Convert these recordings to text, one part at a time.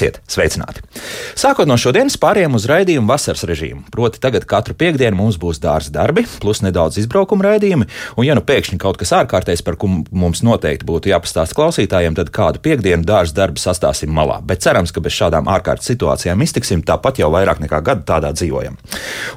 Esiet sveicināti! Sākot no šodienas pārējiem uz raidījumu vasaras režīmu. Proti, tagad katru piekdienu mums būs dārza darbi, plus nedaudz izbraukuma raidījumi. Un, ja nu pēkšņi kaut kas ārkārtējs, par ko mums noteikti būtu jāpastāsta klausītājiem, tad kādu piekdienu dārza darbu sastāsim malā. Bet cerams, ka bez šādām ārkārtas situācijām iztiksim tāpat jau vairāk nekā gadu tādā dzīvojam.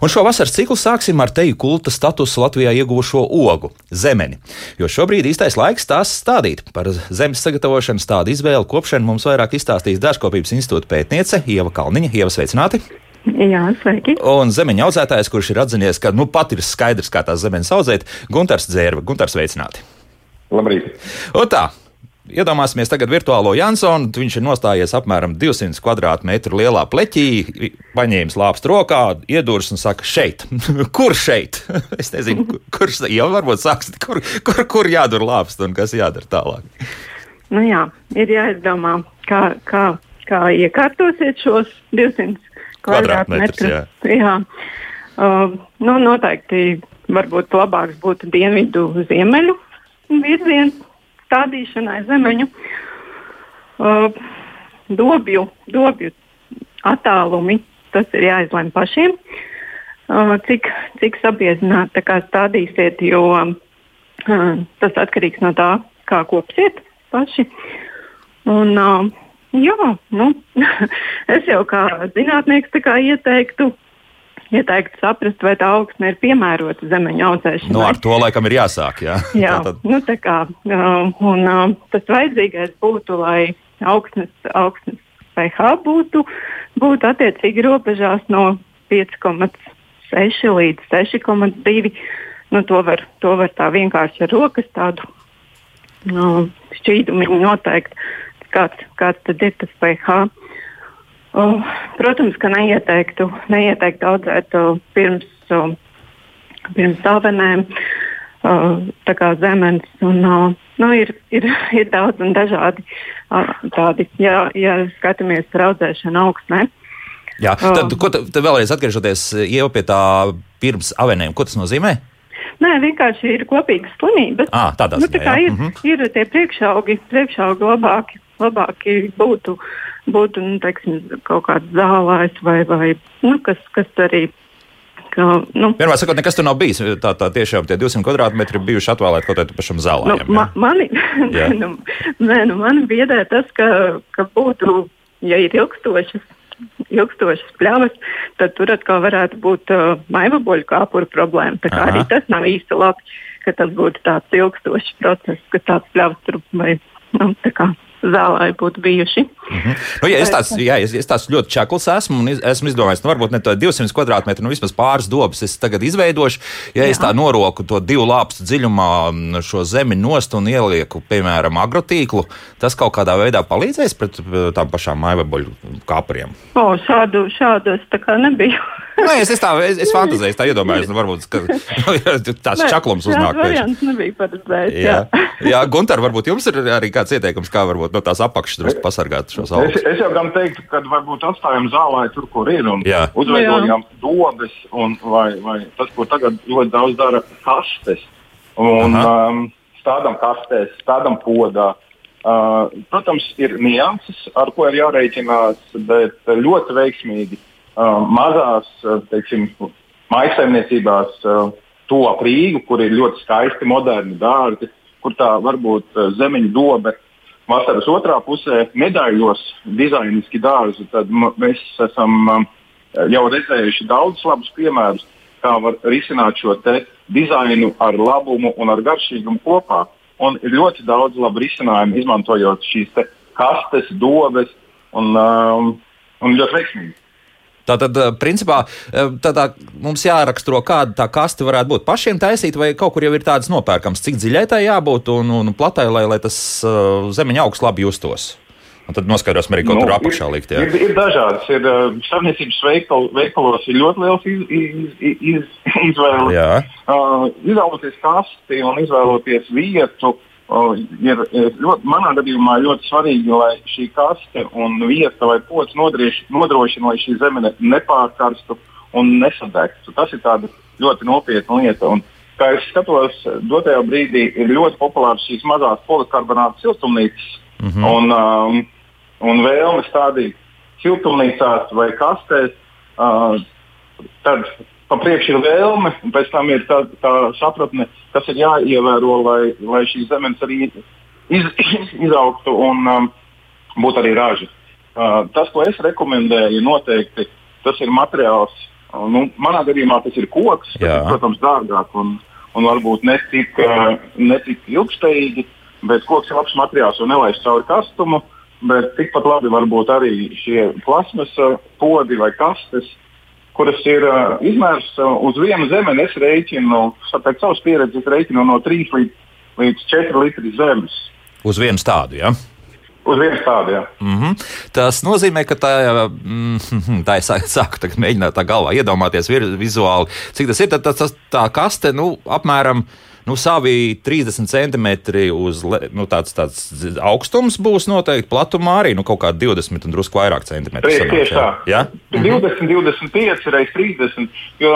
Un šo vasaras ciklu sāksim ar teju kulta statusu Latvijā ieguvušo ogu - zemeni. Jo šobrīd īstais laiks tās stādīt. Par zemes sagatavošanas tādu izvēlu kopšanu mums vairāk izstāstīs Pētniecības institūta pētniece Ieva Kalniņa. Ieva, sveicināti! Jā, sveiki. Un zemeņa audzētājs, kurš ir atzinies, ka nu pat ir skaidrs, kā tās zemes audzēt, Gunārs Dzērva. Gunārs, sveicināti! Labrīt! Un tā, Iedomāsimies tagad virtuālo Jansonu. Viņš ir nostājies apmēram 200 km2 lielā pleķī, paņēmis lāpstu rokā, iedūris un saka, šeit. kur šeit? es nezinu, kur, jau varbūt sāksit, kur, kur, kur jādur lāpstu un kas jādara tālāk. Nu jā, ir jāizdomā, kā, kā kā iekārtosiet šos 200 kvadrātmetrus. Jā. jā. Uh, nu, noteikti varbūt labāks būtu dienvidu ziemeļu virziens stādīšanai zemeņu. Uh, dobju, dobju attālumi, tas ir jāizlemj pašiem, uh, cik, cik sabiezināti stādīsiet, jo uh, tas atkarīgs no tā, kā kopsiet paši. Un, uh, Jā, nu, es jau kā zinātnieks kā ieteiktu, ieteiktu saprast, vai tā augsne ir piemērota zemeņu audzēšanai. Nu, ar to laikam ir jāsāk. Jā, jā Tātad... nu, tā kā, un tas vajadzīgais būtu, lai augsnes, augsnes pH būtu, būtu attiecīgi robežās no 5,6 līdz 6,2. Nu, to, var, to var tā vienkārši ar rokas tādu nu, šķīdumu noteikt kāds, kāds tad ir tas pH. Uh, protams, ka neieteiktu, neieteiktu audzēt uh, pirms, uh, pirms dāvanēm, tā kā zemes. Un, nu, ir, ir, ir daudz un dažādi tādi, ja, ja skatāmies par audzēšanu augstnē. Jā, tad, ko tad vēlreiz atgriežoties jau pie tā pirms avenēm, ko tas nozīmē? Nē, vienkārši ir kopīgas slimības. À, tādā nu, tā kā ir, mm -hmm. ir tie priekšaugi, priekšaugi labāki labāk būtu, būtu nu, teiksim, kaut kāds zālājs vai, vai nu, kas, kas arī. Ka, nu, Vienmēr sakot, nekas tur nav bijis. Tā, tā tiešām tie 200 kvadrātmetri bijuši atvēlēti kaut kādam pašam zālājam. Nu, ma, mani, nu, nē, nu, mani biedē tas, ka, ka būtu, ja ir ilgstošas ilgstošas pļavas, tad tur atkal varētu būt uh, maivaboļu kāpuru problēma. Tā kā Aha. arī tas nav īsti labi, ka tas būtu tāds ilgstošs process, ka tāds pļavas tur vai nu, tā kā zālē būtu bijuši. Mm -hmm. nu, ja es, tāds, jā, es, es tāds ļoti čakls esmu un esmu izdomājis, nu, varbūt ne to 200 km, nu vismaz pāris dobas es tagad izveidošu. Ja jā. es tā noroku to divu lāpstu dziļumā šo zemi nost un ielieku, piemēram, agrotīklu, tas kaut kādā veidā palīdzēs pret tām pašām maivaboļu kāpriem. O, šādu, šādu es tā kā nebiju. Nē, es, es tā es, es fantāzēju, tā iedomājos, nu, varbūt ka, tāds Nē, čaklums uznāk. Tas nebija paredzēts. Jā, jā. jā Gunter, varbūt jums ir arī kāds ieteikums, kā varbūt no tās apakšas drusku pasargāt šos augus? Es, es jau gan teiktu, ka varbūt atstājam zālē tur, kur ir, un Jā. uzveidojam dobes, un vai, vai tas, ko tagad ļoti daudz dara, kastes. Un, Aha. um, stādām kastēs, stādām podā. Uh, protams, ir nianses, ar ko ir jārēķinās, bet ļoti veiksmīgi uh, mazās, uh, teiksim, maisaimniecībās uh, to ap Rīgu, kur ir ļoti skaisti moderni dārzi, kur tā varbūt uh, zemeņu dobe vasaras otrā pusē medaļos dizainiski dārzi, tad mēs esam um, jau redzējuši daudzus labus piemērus, kā var risināt šo dizainu ar labumu un ar garšīgumu kopā. Un ir ļoti daudz labu risinājumu, izmantojot šīs kastes, dobes un, um, un ļoti veiksmīgi. Tātad, eh, principā, eh, tādā mums jāraksturo, kāda tā kaste varētu būt. Pašiem taisīt, vai kaut kur jau ir tādas nopērkams, cik dziļai tai jābūt un, un platai, lai, lai tas uh, zemeņa augsts labi justos. Un tad noskaidrosim arī, ko nu, tur apakšā likt. Jā. Ir, ir dažādas. Ir uh, saimniecības veikal, veikalos ir ļoti liels iz, iz, iz, izvēle. Uh, izvēloties kasti un izvēloties vietu, uh, ir, ir ļoti, manā gadījumā ļoti svarīgi, lai šī kaste un vieta vai pocis nodrošina, lai šī zeme nepārkarstu un nesadegtu. Tas ir ļoti nopietna lieta. Un, kā es skatos, dotajā brīdī ir ļoti populāras šīs mazās polikarbonāta siltumnīcas. Mm -hmm. un, um, un vēlme stādīt siltumnīcās vai kastēs, uh, tad pa priekšu ir vēlme, un pēc tam ir tā, tā sapratne, kas ir jāievēro, lai, lai šī zemes arī iz, izaugtu un um, būtu arī raža. Uh, tas, ko es rekomendēju, noteikti tas ir materiāls. Uh, nu, manā gadījumā tas ir koks, tas ir, protams, dārgāk un, un varbūt ne tik, uh, ne tik ilgspējīgi, bet koks ir labs materiāls un nelaiž cauri kastumu. Bet tikpat labi var būt arī šie plasmas uh, podi vai kastes, kuras ir uh, izmērs uh, uz vienu zemeni. Es rēķinu, pēc savas pieredzes, rēķinu no 3 līdz, līdz 4 litri zemes. Uz vienu tādu, jā. Ja? Uz vienu tādu, jā. Mm -hmm. Tas nozīmē, ka tā, mm, tā es sāku mēģināt tā galvā iedomāties vizuāli, cik tas ir. Tad, tas, tā kaste, nu, apmēram nu, savi 30 centimetri uz nu, tāds, tāds augstums būs noteikti, platumā arī nu, kaut kādi 20 un drusku vairāk centimetri. Tieši, tieši tā. Ja? 20, 25 reizes 30. Jo,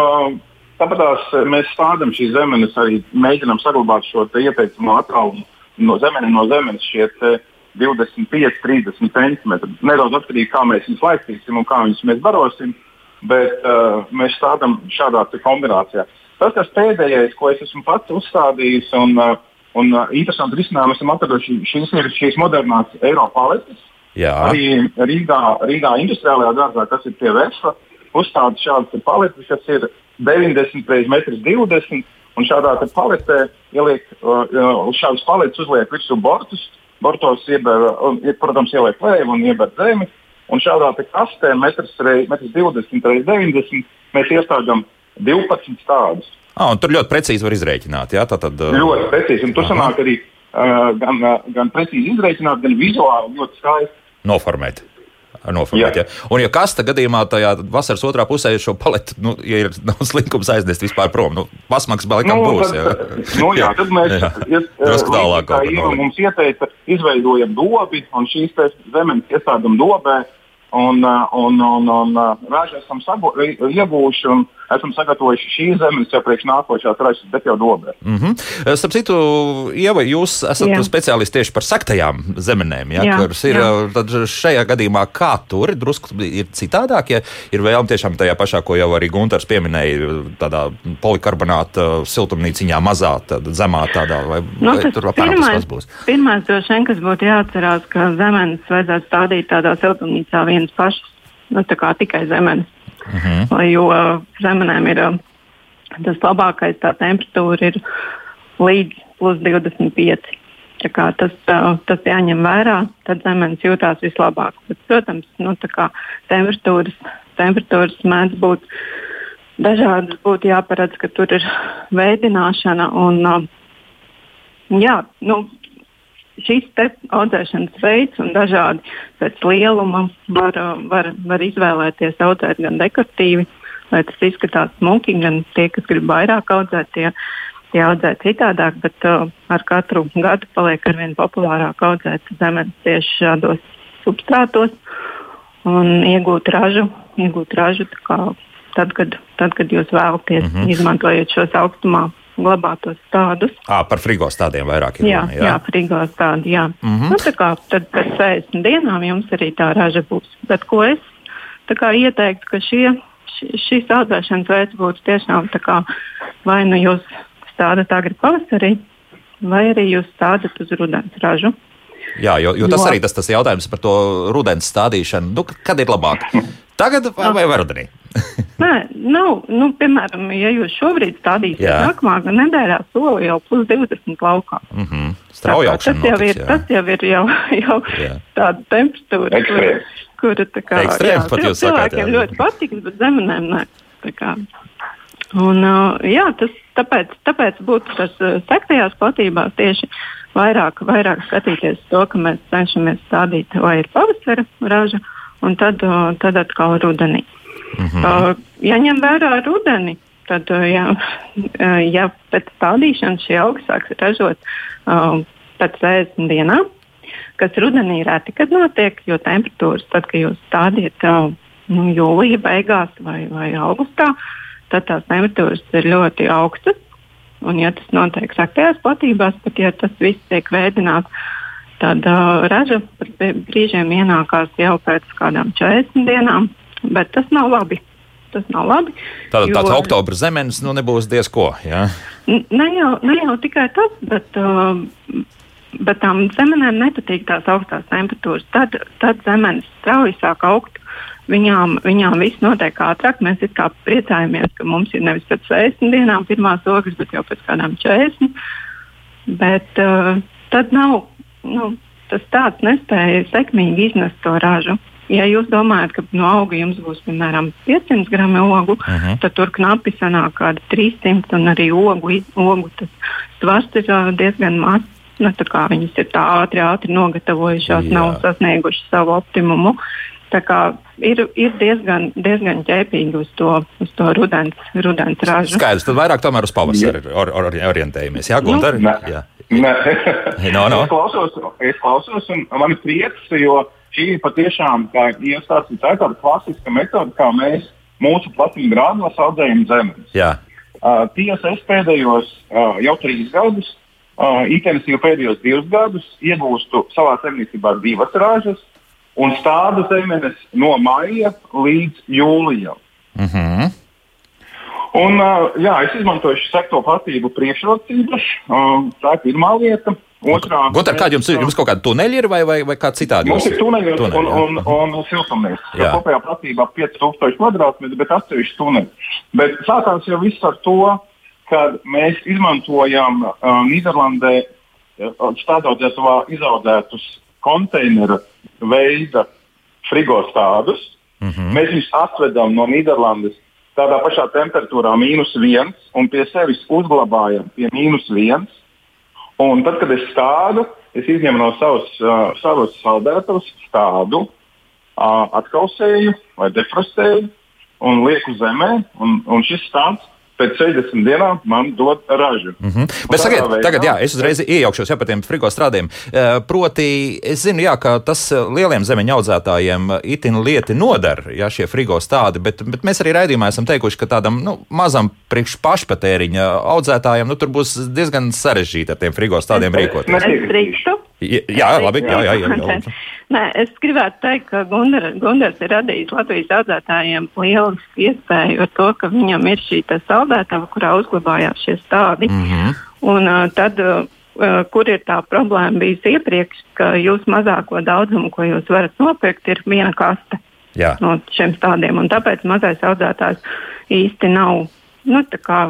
Tāpēc mēs stādām šīs zemes, arī mēģinām saglabāt šo ieteicamo attālumu no zemes, no zemes šie 25, 30 centimetri. Nedaudz atkarīgi no tā, kā mēs viņus laistīsim un kā viņus mēs barosim, bet uh, mēs stādām šādā kombinācijā. Tas, kas pēdējais, ko es esmu pats uzstādījis, un, uh, un uh, interesanti risinājumi esam atraduši, šīs ir šīs modernās Eiropas paletes. Jā. Arī Rīgā, Rīgā industriālajā dārzā, kas ir pie Vēsla, uzstāda šādas paletes, kas ir 90 x 20 Un šādā paletē ieliek, uh, uz šādas paletes uzliek virsū bortus, bortos ieber, un, protams, ieliek lēju un ieber zemi. Un šādā kastē, metrs, metrs 20 x 90, mēs iestādām 12 stādus. Ah, tur ļoti precīzi var izrēķināt. Jā, tā tad, uh... Ļoti precīzi. Un tur sanāk arī uh, gan, gan precīzi izrēķināt, gan vizuāli ļoti skaisti. Noformēt noformēt. Ja. Un, ja kasta gadījumā tajā vasaras otrā pusē šo paleti, nu, ja ir nav slinkums aiznest vispār prom, nu, pasmaks balikam nu, būs. Tad, jā. Nu, jā, tad mēs drusku tālāk. Tā Ieva mums ieteica, izveidojam dobi un šīs zemes iestādam dobē un, un, un, un, un ražu esam iegūši. Un, esam sagatavojuši šīs zemes jau priekš nākošās ražas, bet jau dobē. Mm -hmm. Starp citu, Ieva, jūs esat jā. speciālisti tieši par saktajām zemenēm, ja, jā, kuras ir. Jā. Tad šajā gadījumā kā tur drusku ir citādāk, ja ir vēlme tiešām tajā pašā, ko jau arī Gunters pieminēja, tādā polikarbonāta siltumnīciņā mazā, tādā zemā tādā, vai, nu, vai tur apmēram tas būs? Pirmais droši vien, kas būtu jāatcerās, ka zemenes vajadzētu stādīt tādā siltumnīcā vienas pašas, nu tā kā tikai zemenes. Uh mhm. -huh. Jo zemenēm ir tas labākais, tā temperatūra ir līdz plus 25. Tas, tas jāņem vērā, tad zemenes jūtās vislabāk. Bet, protams, nu, temperatūras, temperatūras mēdz būt dažādas. Būtu jāparedz, ka tur ir veidināšana. Un, jā, nu, šis audzēšanas veids un dažādi pēc lieluma var, var, var izvēlēties audzēt gan dekoratīvi, lai tas izskatās smuki, gan tie, kas grib vairāk audzēt, tie, tie audzē citādāk, bet uh, ar katru gadu paliek arvien populārāk audzēt zemes tieši šādos substrātos un iegūt ražu, iegūt ražu tad, kad, tad, kad jūs vēlaties mm -hmm. izmantojot šos augstumā glabātos tādus. À, par frigo stādiem vairāk ir. Jā, jā. jā frigo stādi. Jā. Mm -hmm. nu, tā kā tad pēc 60 dienām jums arī tā raža būs. Bet ko es ieteiktu, ka šie, šīs audzēšanas veids būtu tiešām kā, vai nu jūs stādat agri pavasarī, vai arī jūs stādat uz rudens ražu. Jā, jo, jo tas jo. arī tas, tas jautājums par to rudens stādīšanu. Nu, kad ir labāk? Tagad vai, vai rudenī? Nē, nav. Nu, piemēram, ja jūs šobrīd stādīsiet nākamā nedēļā soli jau plus 20 laukā. Mm -hmm. Strauji augšana. Tas jau ir, jā. tas jau ir jau, jau tāda temperatūra, kur, kura tā kā Ekstrēms, jā, cilvēkiem ļoti patiks, bet zemenēm nē. Un, uh, jā, tas, tāpēc, tāpēc būtu tas uh, sektajās platībās tieši vairāk, vairāk skatīties to, ka mēs cenšamies stādīt vai ir pavasara raža, un tad, tad atkal rudenī. -hmm. uh, ja ņem vērā rudeni, tad, uh, ja pēc stādīšanas šie augi sāks ražot uh, pēc 60 dienām, kas rudenī reti kad notiek, jo temperatūras, tad, kad jūs stādiet uh, nu, jūlijā beigās vai, vai augustā, tad tās temperatūras ir ļoti augstas. Un, ja tas notiek saktajās platībās, pat ja tas viss tiek veidināts tad uh, raža brīžiem ienākās jau pēc kādām 40 dienām, bet tas nav labi. Tas nav labi. Tātad jo, tāds oktobra zemenes nu, nebūs diez ko. Ja? Ne jau, ne jau tikai tas, bet, uh, bet tām zemenēm nepatīk tās augstās temperatūras. Tad, tad zemenes strauji sāk augt. Viņām, viņām viss notiek ātrāk. Mēs kā priecājamies, ka mums ir nevis pēc 60 dienām pirmās ogas, bet jau pēc kādām 40. Bet uh, tad nav nu, tas tāds nespēja sekmīgi iznest to ražu. Ja jūs domājat, ka no auga jums būs piemēram 500 gramu ogu, uh mhm. -huh. tad tur knapi sanāk kāda 300 un arī ogu, ogu tas svars ir diezgan mazs. Nu, viņas ir tā ātri, ātri nogatavojušās, Jā. nav sasniegušas savu optimumu. Tā kā ir, ir diezgan, diezgan ķēpīgi uz to, uz to rudens, rudens ražu. Skaidrs, tad vairāk tomēr uz pavasari or, or, orientējamies. Jā, Gunter? Nu, Jā. Nē, no, no. es klausos, es klausos un man ir prieks, jo šī ir patiešām, kā jau stāstīju, tā tāda klasiska metode, kā mēs mūsu platību grāmatos audzējam zemes. Uh, tiesa, es pēdējos uh, jau trīs gadus, uh, intensīvi pēdējos divus gadus iegūstu savā zemniecībā divas ražas un stādu zemes no maija līdz jūlijam. Mm -hmm. Un, jā, es izmantoju šo sektoru platību priekšrocības. Tā ir pirmā lieta. Otrā, Gunter, kāda jums ir? Jums kaut kāda tuneļa ir vai, vai, vai kā citādi? Mums ir tuneļi un, un, un, un, siltumnīca. Kopējā platībā 5000 km, bet atsevišķi tuneļi. Bet sākās jau viss ar to, ka mēs izmantojam uh, Nīderlandē uh, stādaudzētavā izaudzētus konteineru veida frigostādus. Mm -hmm. Mēs viņus atvedam no Nīderlandes tādā pašā temperatūrā, mīnus viens, un pie sevis uzglabājam pie mīnus viens. Un tad, kad es stādu, es izņemu no savas, uh, savas saldētavas stādu, uh, atkausēju vai defrostēju un lieku zemē. Un, un šis stāsts pēc 60 dienām man dod ražu. Mm -hmm. Bet sakiet, veidā, tagad jā, es uzreiz iejaukšos jā, par tiem frigo strādiem. Uh, proti, es zinu, jā, ka tas eh, lieliem zemeņu audzētājiem eh, itin lieti nodara, ja šie frigo stādi, bet, bet mēs arī raidījumā esam teikuši, ka tādam nu, mazam priekš pašpatēriņa audzētājiem nu, tur būs diezgan sarežģīti ar tiem frigo stādiem rīkoties. Jā, labi. Jā, jā, jā, jā. Nē, es gribētu teikt, ka Gundars, Gundars ir radījis Latvijas audzētājiem lielisku iespēju ar to, ka viņam ir šī saldētava, kurā uzglabājās šie stādi. Mm -hmm. Un uh, tad, uh, kur ir tā problēma bijusi iepriekš, ka jūs mazāko daudzumu, ko jūs varat nopirkt, ir viena kaste jā. no šiem stādiem. Un tāpēc mazais audzētājs īsti nav, nu,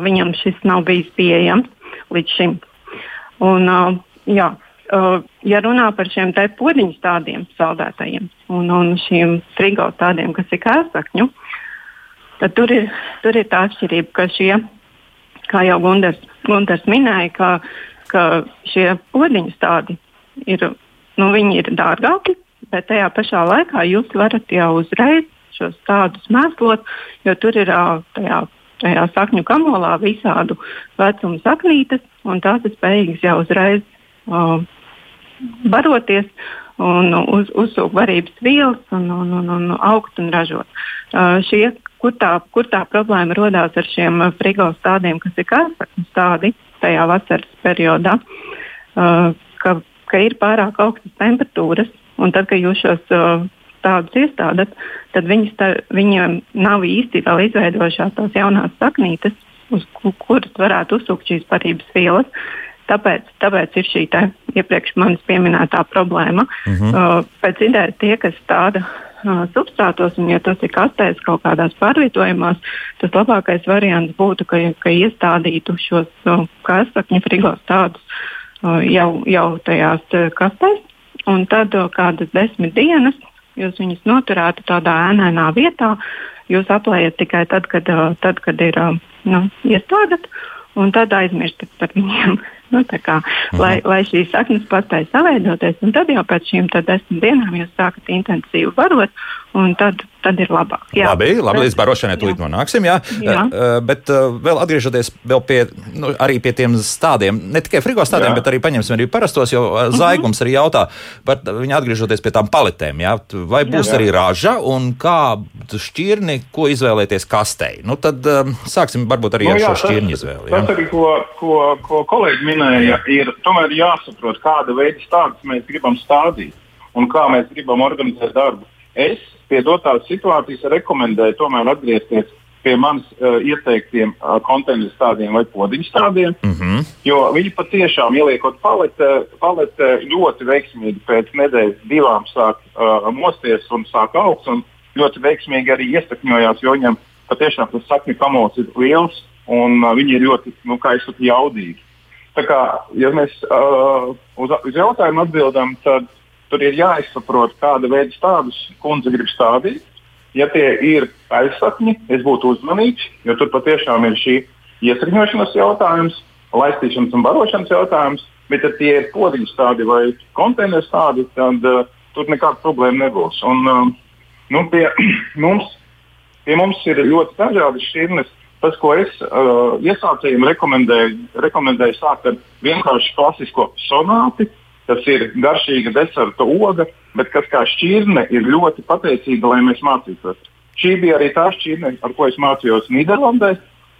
viņam šis nav bijis pieejams līdz šim. Un, uh, jā, ja runā par šiem te podziņu stādiem, saldētajiem un, un šiem frigo tādiem, kas ir kārsakņu, tad tur ir, tur ir tā atšķirība, ka šie, kā jau Gundars, Gundars minēja, ka, ka šie podziņu stádi ir, nu, ir dārgāki, bet tajā pašā laikā jūs varat jau uzreiz šos tādus mēslot, jo tur ir tajā, tajā sakņu kamolā visādu vecumu saknītes, un tās ir spējīgas jau uzreiz uh, baroties un uz, uzsūkt varības vielas un, un, un, un augt un ražot. Uh, šie, kur, tā, kur tā problēma radās ar šiem frigo stādiem, kas ir kārsakņu stādi tajā vasaras periodā, uh, ka, ka ir pārāk augstas temperatūras. Un tad, kad jūs šos uh, tādus iestādat, tad viņiem nav īsti vēl izveidojušās tās jaunās saknītes, uz kuras varētu uzsūkt šīs parības vielas. Tāpēc, tāpēc ir šī iepriekš manis pieminētā problēma. Uh -huh. uh, pēc idejas tie, kas tāda uh, substrātos, un ja tas ir kastēs kaut kādās pārvietojumās, tas labākais variants būtu, ka, ka iestādītu šos uh, karsakņu frigos tādus uh, jau, jau tajās uh, kastēs, un tad uh, kādas desmit dienas jūs viņus noturētu tādā ēnainā vietā. Jūs aplējat tikai tad, kad, uh, tad, kad ir uh, nu, iestādat, un tad aizmirstat par viņiem. Nu, kā, mhm. lai, lai šīs saknes paspēja savaidoties, un tad jau pēc šīm desmit dienām jūs sākat intensīvi barot, un tad, tad ir labāk. Jā. Labi, labi līdz barošanai tūlīt nonāksim. Jā. Jā. Uh, bet uh, vēl atgriežoties vēl pie, nu, pie tiem stādiem, ne tikai frigo stādiem, jā. bet arī paņemsim arī parastos, jo uh, Zaigums arī jautā par viņu atgriežoties pie tām paletēm. Jā. Vai būs jā. arī raža un kā šķirni, ko izvēlēties kastei? Nu, tad sāksim varbūt arī no, ar jā, šo šķirņu izvēli. Jā. Tas arī, ko, ko, ko kolēģi minēja, ir tomēr jāsaprot, kāda veida stādus mēs gribam stādīt un kā mēs gribam organizēt darbu. Es pie dotās situācijas rekomendēju tomēr atgriezties pie manis uh, ieteiktiem uh, konteineru stādiem vai podziņu stādiem. Mm -hmm. Jo viņi patiešām ieliekot palete, palete ļoti veiksmīgi pēc nedēļas divām sāk uh, mosties un sāk augt. Un ļoti veiksmīgi arī iesakņojās, jo viņam patiešām tas sakņu kamols ir liels un uh, viņi ir ļoti, nu, kā es saku, jaudīgi. Tā kā, ja mēs uh, uz, uz jautājumu atbildam, tad tur ir jāizsaprot, kāda veida stādus kundze grib stādīt ja tie ir aizsakņi, es būtu uzmanīgs, jo tur patiešām ir šī iesakņošanas jautājums, laistīšanas un barošanas jautājums. Bet, ja tie ir podziņu stādi vai konteineru stādi, tad uh, tur nekāda problēma nebūs. Un, uh, nu, pie, mums, pie mums ir ļoti dažādas šķirnes. Tas, ko es uh, iesācējiem rekomendēju, rekomendēju sākt ar vienkārši klasisko sonāti, tas ir garšīga deserta oga, bet kas kā šķirne ir ļoti pateicīga, lai mēs mācītos. Šī bija arī tā šķirne, ar ko es mācījos Nīderlandē,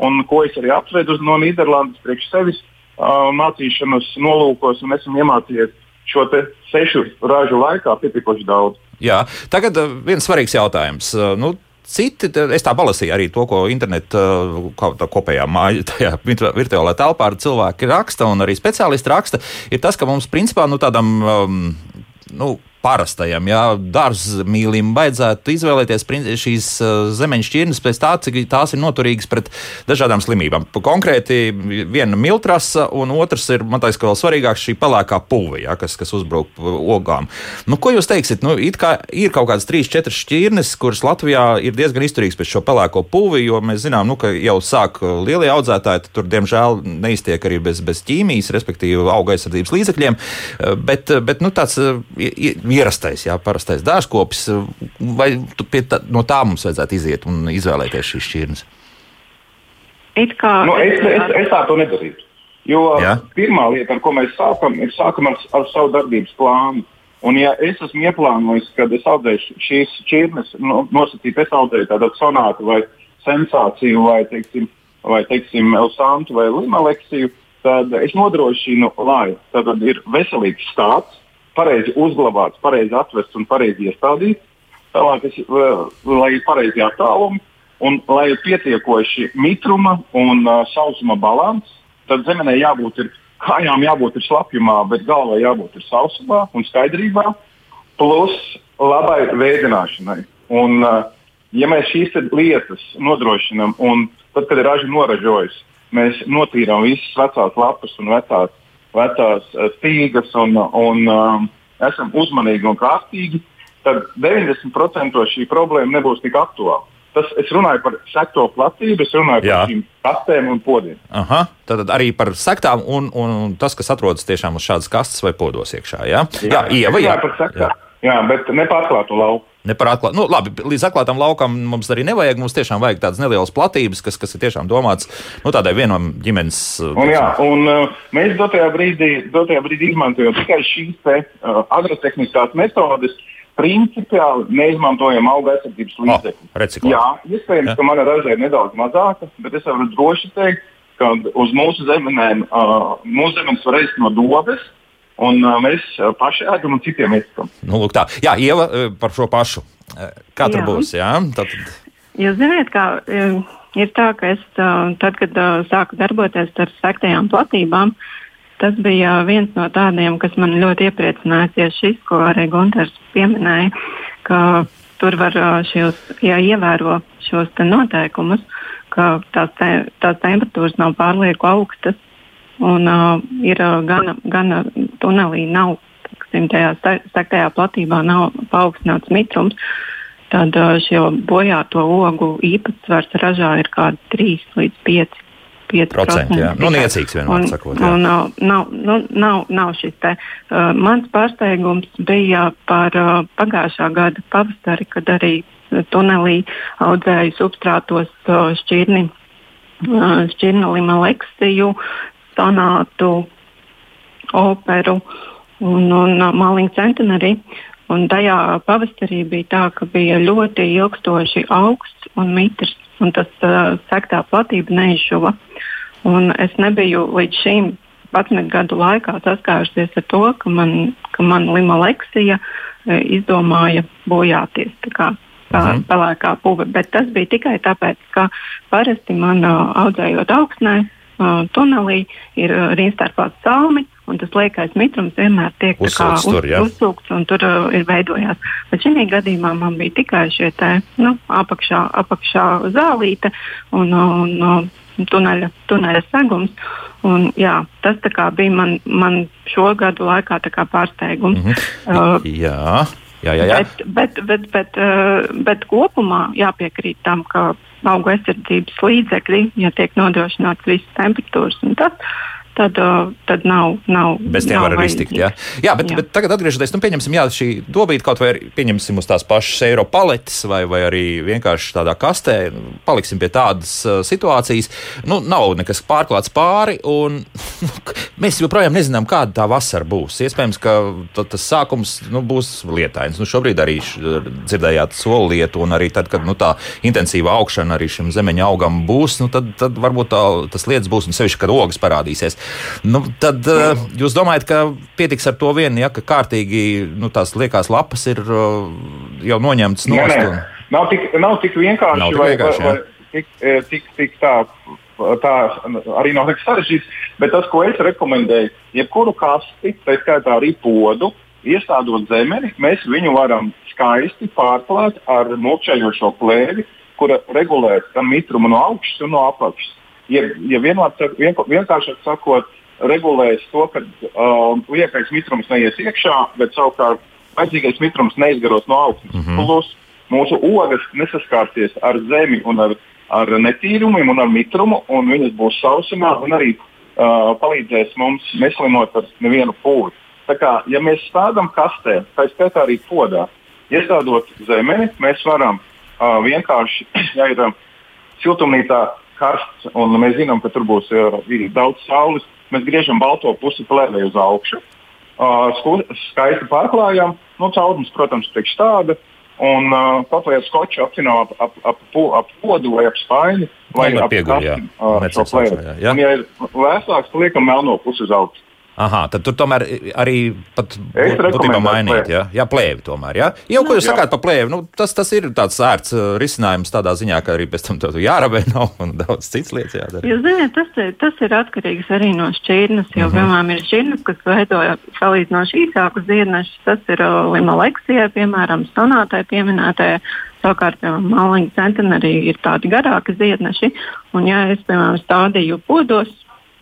un ko es arī apsveidu no Nīderlandes priekš sevis uh, mācīšanas nolūkos, un esmu iemācījies šo sešu ražu laikā pietiekoši daudz. Jā, tagad viens svarīgs jautājums. Nu, Citi, es tā palasīju arī to, ko internetā kopējā māja, tajā virtuālajā telpā cilvēki raksta, un arī speciālisti raksta, ir tas, ka mums principā nu, tādam um, nu, parastajam, jā, dārzmīlim vajadzētu izvēlēties šīs uh, zemeņu šķirnes pēc tā, cik tās ir noturīgas pret dažādām slimībām. Konkrēti, viena miltrasa, un otrs ir, man liekas, ka vēl svarīgāk šī pelēkā pulve, jā, kas, kas uzbruk ogām. Nu, ko jūs teiksiet? Nu, kā ir kaut kādas trīs, četras šķirnes, kuras Latvijā ir diezgan izturīgas pret šo pelēko pulvi, jo mēs zinām, nu, ka jau sāk lielie audzētāji, tur, diemžēl, neiztiek arī bez, bez ķīmijas, respektīvi auga aizsardzības līdzekļiem, bet, bet nu, tāds ierastais, jā, parastais dārzkopis, vai tā, no tā mums vajadzētu iziet un izvēlēties šīs šķirnes? Kā, nu, es, es, es tā to nedarītu. Jo jā. pirmā lieta, ar ko mēs sākam, ir sākam ar, ar savu darbības plānu. Un, ja es esmu ieplānojis, ka es audzēšu šīs šķirnes, no, nosacīt, es audzēju tādu sonātu vai sensāciju vai, teiksim, vai teiksim, elsantu vai limaleksiju, tad es nodrošinu, lai tad ir veselīgs stāsts, pareizi uzglabāts, pareizi atvests un pareizi iestādīts, tālāk, es, lai ir pareizi attālumi un lai ir pietiekoši mitruma un uh, sausuma līdzsvars, tad zemenē jābūt ir, kājām jābūt ir slapjumā, bet galvā jābūt ir sausumā un skaidrībā, plus labai veidināšanai. Un, uh, ja mēs šīs lietas nodrošinām, un tad, kad ir raža noražojusi, mēs notīrām visas vecās lapas un vecās vecās eh, stīgas un, un um, esam uzmanīgi un kārtīgi, tad 90% šī problēma nebūs tik aktuāla. Tas, es runāju par sekto platību, es runāju Jā. par šīm kastēm un podiem. Aha, tad arī par sektām un, un tas, kas atrodas tiešām uz šādas kastes vai podos iekšā. Jā, jā, jā, Ieva, jā. par sektām. Jā. jā, bet nepārklātu lauku. Ne par atklātu. Nu, labi, līdz atklātam laukam mums arī nevajag. Mums tiešām vajag tādas nelielas platības, kas, kas ir tiešām domāts nu, tādai vienam ģimenes. Un, jā, un uh, mēs dotajā brīdī, dotajā brīdī izmantojam tikai šīs te, uh, agrotehniskās metodes. Principiāli neizmantojam auga aizsardzības līdzekļus. Oh, jā, iespējams, ja. ka mana raža ir nedaudz mazāka, bet es varu droši teikt, ka uz mūsu zemenēm, uh, mūsu zemes var aizt no dobes, Un uh, mēs paši ēdam un citiem iesakām. Nu, lūk, tā. Jā, Ieva, par šo pašu. Kā tur jā. būs? Jā? Tad... Jūs zināt, kā ir tā, ka es tad, kad sāku darboties ar sektajām platībām, tas bija viens no tādiem, kas man ļoti iepriecināja tieši šis, ko arī Gunters pieminēja, ka tur var šos, ja ievēro šos te noteikumus, ka tās, te, tās temperatūras nav pārlieku augstas, un uh, ir gana, gana tunelī nav, tiksim, tajā sektajā platībā nav paaugstināts mitrums, tad uh, šo bojāto ogu īpatsvars ražā ir kādi 3 līdz 5. 5%. Jā, nu, niecīgs vienmēr un, sakot. Jā. Un, uh, nav, nu, nav, nav šis te. Uh, mans pārsteigums bija par uh, pagājušā gada pavasari, kad arī tunelī audzēju substrātos uh, šķirni, uh, šķirni sonātu, operu un, un Māliņu centenari. Un tajā pavasarī bija tā, ka bija ļoti ilgstoši augsts un mitrs, un tas uh, sektā platība neizšuva. Un es nebiju līdz šim 11 gadu laikā saskārusies ar to, ka man, ka man limaleksija e, izdomāja bojāties. Mhm. pelēkā puve, bet tas bija tikai tāpēc, ka parasti man uh, audzējot augsnē, uh, tunelī ir uh, rīnstarpāts salmi, un tas liekais mitrums vienmēr tiek uzsūkts, uz, ja? uzsūkts un tur uh, ir veidojās. Bet šī gadījumā man bija tikai šie te, nu, apakšā, apakšā zālīte un, un, un tuneļa, tuneļa segums. Un, jā, tas bija man, man šo gadu laikā pārsteigums. Mm -hmm. uh, jā. Jā, jā, jā. Bet, bet, bet, bet, uh, bet kopumā jāpiekrīt tam, ka auga aizsardzības līdzekļi, ja tiek nodrošināts visas temperatūras un tas, tad, tad nav. nav Bez tiem nav var arī iztikt. Jā, jā, bet, jā. bet tagad atgriežoties, nu, pieņemsim, jā, šī dobīta kaut vai pieņemsim uz tās pašas eiro paletes vai, vai arī vienkārši tādā kastē, nu, paliksim pie tādas uh, situācijas. Nu, nav nekas pārklāts pāri, un nu, mēs joprojām nezinām, kāda tā vasara būs. Iespējams, ka tas sākums nu, būs lietains. Nu, šobrīd arī dzirdējāt soli lietu, un arī tad, kad nu, tā intensīva augšana arī šim zemeņa augam būs, nu, tad, tad varbūt tā, tas lietas būs, un sevišķi, kad ogas parādīsies. Nu, tad uh, jūs domājat, ka pietiks ar to vien, ja kārtīgi nu, tās liekās lapas ir uh, jau noņemtas no stūra? Nav tik, nav tik vienkārši, nav tik vienkārši vai, vai, tik, eh, tik, tik tā, tā arī nav nekas sarežģīts. Bet tas, ko es rekomendēju, jebkuru kasti, tā skaitā arī podu, iestādot zemeni, mēs viņu varam skaisti pārklāt ar mokšējošo plēvi, kura regulē gan mitrumu no augšas un no apakšas ja, ja vienkāršāk sakot, regulēs to, ka uh, liekais mitrums neies iekšā, bet savukārt vajadzīgais mitrums neizgaros no augšas. Mm -hmm. Plus mūsu ogas nesaskārsies ar zemi un ar, ar netīrumiem un ar mitrumu, un viņas būs sausumā un arī uh, palīdzēs mums neslimot ar nevienu pūli. Tā kā, ja mēs stādām kastē, tā skaitā arī podā, iestādot zemeni, mēs varam uh, vienkārši, ja ir uh, siltumnīcā karsts un mēs zinām, ka tur būs uh, daudz saules, mēs griežam balto pusi plēvē uz augšu. Uh, skaisti pārklājām, nu, caurums, protams, priekš tāda. Un uh, vai ar skoču apcinām ap, ap, ap, ap podu vai ap spaini, vai ap pieguli, šo plēvi. Un, ja ir vēsāks, liekam melno pusi uz augšu. Aha, tad tur tomēr arī būtībā mainīt. Jā, jā plēvi tomēr. Jā, jau ko jūs jā. sakāt par plēvi, nu, tas, tas ir tāds ērts uh, risinājums tādā ziņā, ka arī pēc tam tur jārabē nav un daudz cits lietas jādara. Jūs zināt, tas, ir, tas ir atkarīgs arī no šķirnes, jo, mhm. -huh. piemēram, ir šķirnes, kas veidoja salīdzinoši īsākus ziednešus. Tas ir uh, limaleksijai, piemēram, sonātai pieminētajai. Savukārt, māliņa centenarī ir tādi garāki ziedneši, un, ja es, piemēram, stādīju podos,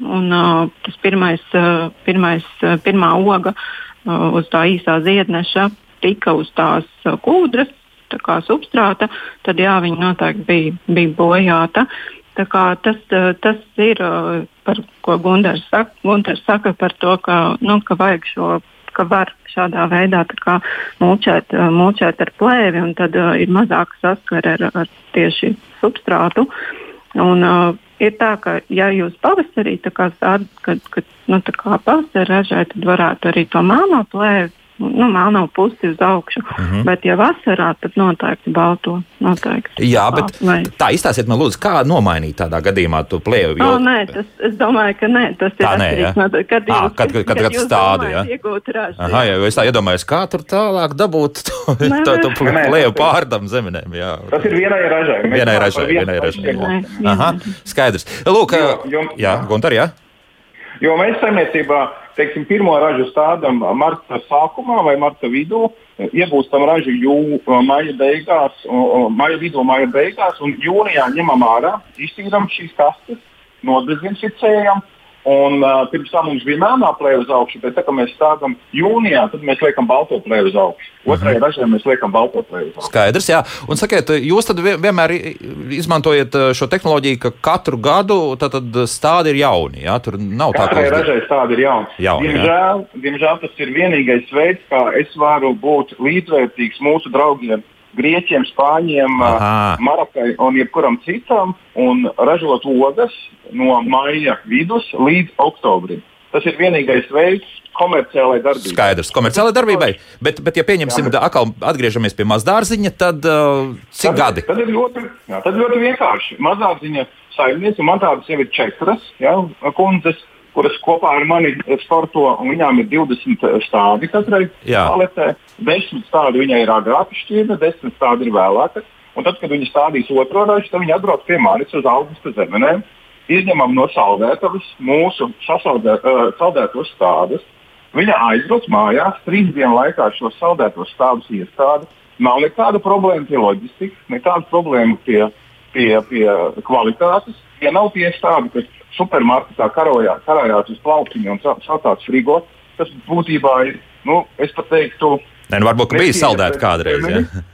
Un, uh, tas pirmais, uh, pirmais, uh, pirmā oga uh, uz tā īsā ziedneša tika uz tās uh, kūdras, tā kā substrāta, tad jā, viņa noteikti bija, bija bojāta. Tas, uh, tas ir, uh, par ko Gunārs saka, Gundars saka par to, ka, nu, ka vajag šo ka var šādā veidā mulčēt, uh, mulčēt ar plēvi, un tad uh, ir mazāk saskara ar, ar tieši substrātu. Un, uh, ir tā, ka, ja jūs pavasarī sādat, kad, kad nu, pavasarī ražējat, tad varētu arī to melno plēvi nu, melno pusi uz augšu. Mm -hmm. Bet, ja vasarā, tad noteikti balto. Noteikti. Jā, bet Vai. tā izstāstiet man, lūdzu, kā nomainīt tādā gadījumā to plēvi? Jo... Oh, nē, tas, es domāju, ka nē, tas tā ir nē, ja? no, kad, à, jūs, kad, kad, kad, kad stādi. Ja? Aha, jā, es tā iedomājos, kā tur tālāk dabūt to, nē, to, to plēvi pārdam zeminēm. Jā. Tas ir vienai ražai. Vienai ražai, vienai ražai. Aha, skaidrs. Lūk, jo, jo, jā, Guntar, jā. Jo mēs saimniecībā, teiksim, pirmo ražu stādām marta sākumā vai marta vidū, iegūstam ražu jū, maija beigās, maija vidū, maija beigās, un jūnijā ņemam ārā, iztīram šīs kastes, nodezinficējam Un, uh, pirms tam mums bija melnā plēve uz augšu, bet tā kā mēs stādām jūnijā, tad mēs liekam balto plēvi uz augšu. Otrajā uh -huh. ražē mēs liekam balto plēvi uz augšu. Skaidrs, jā. Un sakiet, jūs tad vienmēr izmantojat šo tehnoloģiju, ka katru gadu stādi ir jauni. Jā? Tur nav tā, ka. Ražai stādi ir jauni. jauni diemžēl, jā. diemžēl tas ir vienīgais veids, kā es varu būt līdzvērtīgs mūsu draugiem grieķiem, spāņiem, Marokai un jebkuram citam un ražot ogas no maija vidus līdz oktobrim. Tas ir vienīgais veids komerciālai darbībai. Skaidrs, komerciālai darbībai. Bet, bet ja pieņemsim, jā, atkal atgriežamies pie mazdārziņa, tad uh, cik tad, gadi? Tad ir ļoti, jā, tad ļoti vienkārši. Mazdārziņa saimniece, man tādas jau ir četras jā, kundzes. Kuras kopā ar mani sporto, un viņām ir 20 stādi katrai paletē. 10 stādi viņai ir agrāk šķirta, 10 stādi ir vēlāk. Un tad, kad viņi stādīs otro ražu, tad viņi atbrauc pie manis uz augusta zemenēm, izņemam no saldētavas mūsu sasaldē, uh, saldētos stādus. Viņa aizbrauc mājās, trīs dienu laikā šo saldētos stādus iestāda. Nav nekāda problēma pie loģistikas, nekāda problēma pie, pie, pie kvalitātes. Ja nav tie stādi, kas supermarketā karojā, karājās uz plauktiņa un satās frigo, tas būtībā ir, nu, es pat teiktu, Nē, nu varbūt bija saldēta kādreiz.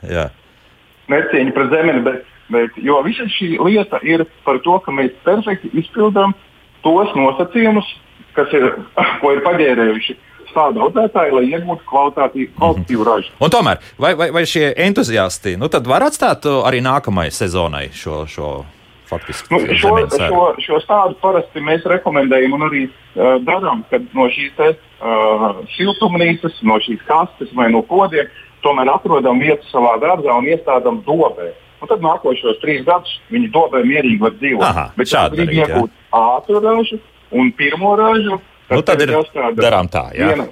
Ja? Necieņa pret zemeni, bet, bet visa šī lieta ir par to, ka mēs perfekti izpildām tos nosacījumus, kas ir, ko ir paģērējuši tādu audzētāju, lai iegūtu kvalitatīvu ražu. Un tomēr, vai, vai, vai šie entuziasti nu, var atstāt arī nākamajai sezonai šo? šo faktiski. Nu, šo, šo, šo stādu parasti mēs rekomendējam un arī uh, darām, kad no šīs te, uh, siltumnīcas, no šīs kastes vai no kodiem tomēr atrodam vietu savā dārzā un iestādām dobē. Un tad nākošos trīs gadus viņi dobē mierīgi var dzīvot. Aha, Bet šādi grib iegūt ātru ražu un pirmo ražu. Nu, tad ir darām tā. Jā. Viena,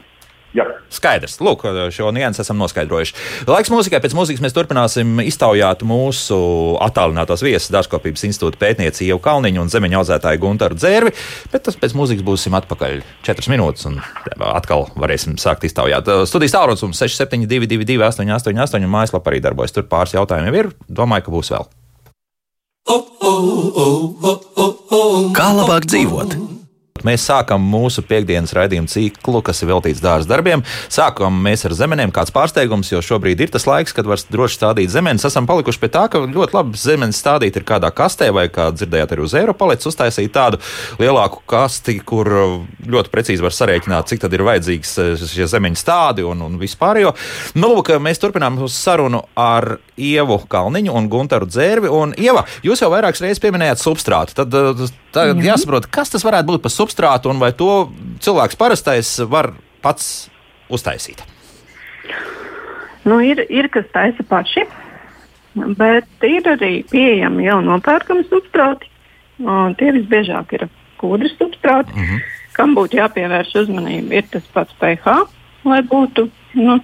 Jā. Skaidrs. Lūk, šo niansu esam noskaidrojuši. Laiks mūzikai. Pēc mūzikas mēs turpināsim iztaujāt mūsu attālinātos viesus Dārzkopības institūta pētnieci Ievu Kalniņu un zemeņa audzētāju Guntaru Dzērvi. Bet tas pēc mūzikas būsim atpakaļ 4 minūtes un atkal varēsim sākt iztaujāt. Studijas tālrunis mums 6722, 888 un mājaslapā arī darbojas. Tur pāris jautājumu jau ir. Domāju, ka būs vēl. Kā labāk dzīvot? Mēs sākam mūsu piekdienas raidījumu ciklu, kas ir veltīts dārza darbiem. Sākam mēs ar zemenēm, kāds pārsteigums, jo šobrīd ir tas laiks, kad var droši stādīt zemenes. Esam palikuši pie tā, ka ļoti labi zemenes stādīt ir kādā kastē, vai, kā dzirdējāt, arī uz Eiropalets uztaisīt tādu lielāku kasti, kur ļoti precīzi var sarēķināt, cik tad ir vajadzīgs eh, šie zemeņu stādi un, un vispār. Jo, nu, lūk, mēs turpinām sarunu ar Ievu Kalniņu un Gunteru Dzērvi. Un, Ieva, jūs jau vairākas reizes pieminējāt substrātu. Tad, eh, tad jāsaprot, kas tas varētu būt par substrātu substrātu, un vai to cilvēks parastais var pats uztaisīt? Nu, ir, ir kas taisa paši, bet ir arī pieejami jau nopērkami substrāti. Tie visbiežāk ir kūdras substrāti, mm -hmm. kam būtu jāpievērš uzmanība. Ir tas pats pH, lai būtu nu,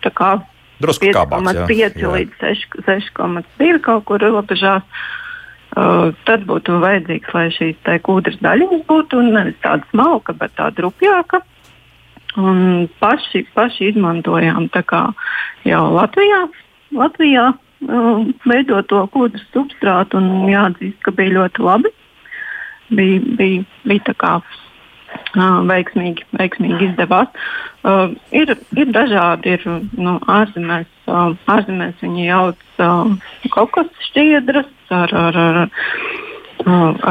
drusku kāpāks. 5,5 līdz 6,2 kaut kur robežās. Tad būtu vajadzīgs, lai šīs kūdras daļiņas būtu nevis tāda smalka, bet tāda rupjāka. Un paši, paši izmantojām jau Latvijā, Latvijā uh, veidoto kūdras substrātu un jāatzīst, ka bija ļoti labi. Bija, bija, bija tā kā veiksmīgi, veiksmīgi izdevās. Uh, ir, ir dažādi, ir nu, ārzemēs, uh, ārzemēs viņi jauc uh, kokos šķiedras ar, ar, ar,